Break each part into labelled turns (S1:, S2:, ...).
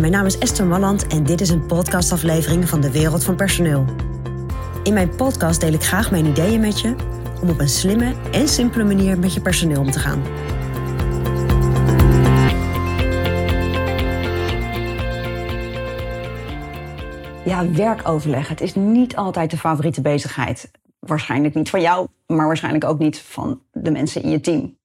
S1: Mijn naam is Esther Malland en dit is een podcastaflevering van de Wereld van Personeel. In mijn podcast deel ik graag mijn ideeën met je om op een slimme en simpele manier met je personeel om te gaan. Ja, werkoverleg. Het is niet altijd de favoriete bezigheid. Waarschijnlijk niet van jou, maar waarschijnlijk ook niet van de mensen in je team.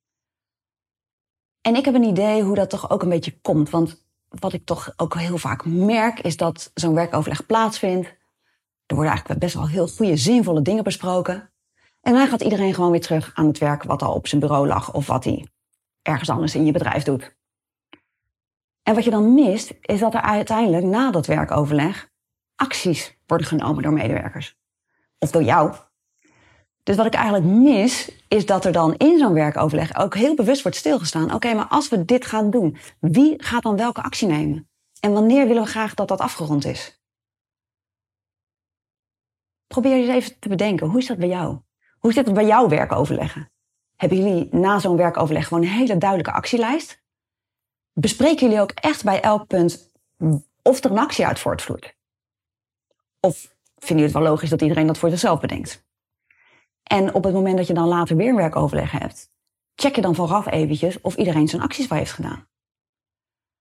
S1: En ik heb een idee hoe dat toch ook een beetje komt. Want wat ik toch ook heel vaak merk, is dat zo'n werkoverleg plaatsvindt. Er worden eigenlijk best wel heel goede, zinvolle dingen besproken. En dan gaat iedereen gewoon weer terug aan het werk wat al op zijn bureau lag of wat hij ergens anders in je bedrijf doet. En wat je dan mist, is dat er uiteindelijk na dat werkoverleg acties worden genomen door medewerkers. Of door jou. Dus wat ik eigenlijk mis, is dat er dan in zo'n werkoverleg ook heel bewust wordt stilgestaan. Oké, maar als we dit gaan doen, wie gaat dan welke actie nemen? En wanneer willen we graag dat dat afgerond is? Probeer eens even te bedenken, hoe is dat bij jou? Hoe zit het bij jouw werkoverleggen? Hebben jullie na zo'n werkoverleg gewoon een hele duidelijke actielijst? Bespreken jullie ook echt bij elk punt of er een actie uit voortvloeit? Of vinden jullie het wel logisch dat iedereen dat voor zichzelf bedenkt? En op het moment dat je dan later weer een werkoverleg hebt, check je dan vooraf eventjes of iedereen zijn acties wel heeft gedaan.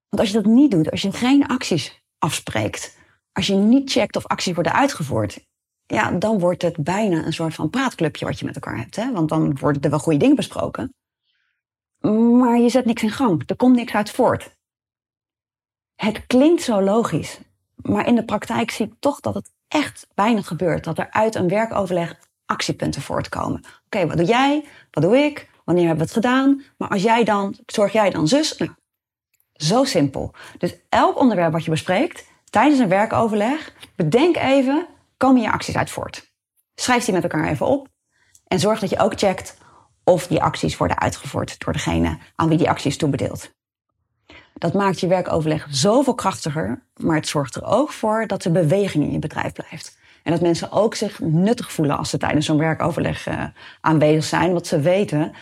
S1: Want als je dat niet doet, als je geen acties afspreekt, als je niet checkt of acties worden uitgevoerd, ja, dan wordt het bijna een soort van praatclubje wat je met elkaar hebt. Hè? Want dan worden er wel goede dingen besproken. Maar je zet niks in gang. Er komt niks uit voort. Het klinkt zo logisch. Maar in de praktijk zie ik toch dat het echt weinig gebeurt. Dat er uit een werkoverleg actiepunten voortkomen. Oké, wat doe jij? Wat doe ik? Wanneer hebben we het gedaan? Maar als jij dan, zorg jij dan zus? Nou, zo simpel. Dus elk onderwerp wat je bespreekt tijdens een werkoverleg, bedenk even, komen je acties uit voort? Schrijf die met elkaar even op en zorg dat je ook checkt of die acties worden uitgevoerd door degene aan wie die acties toebedeeld. Dat maakt je werkoverleg zoveel krachtiger, maar het zorgt er ook voor dat er beweging in je bedrijf blijft. En dat mensen ook zich nuttig voelen als ze tijdens zo'n werkoverleg uh, aanwezig zijn, want ze weten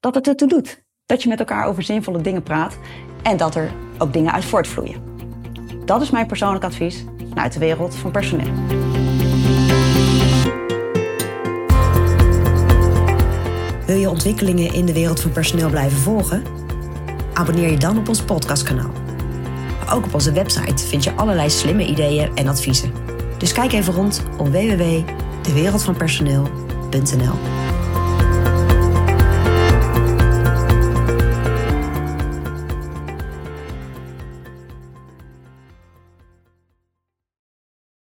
S1: dat het ertoe doet. Dat je met elkaar over zinvolle dingen praat en dat er ook dingen uit voortvloeien. Dat is mijn persoonlijk advies vanuit de wereld van personeel. Wil je ontwikkelingen in de wereld van personeel blijven volgen? Abonneer je dan op ons podcastkanaal. Ook op onze website vind je allerlei slimme ideeën en adviezen. Dus kijk even rond op www.dewereldvanpersoneel.nl.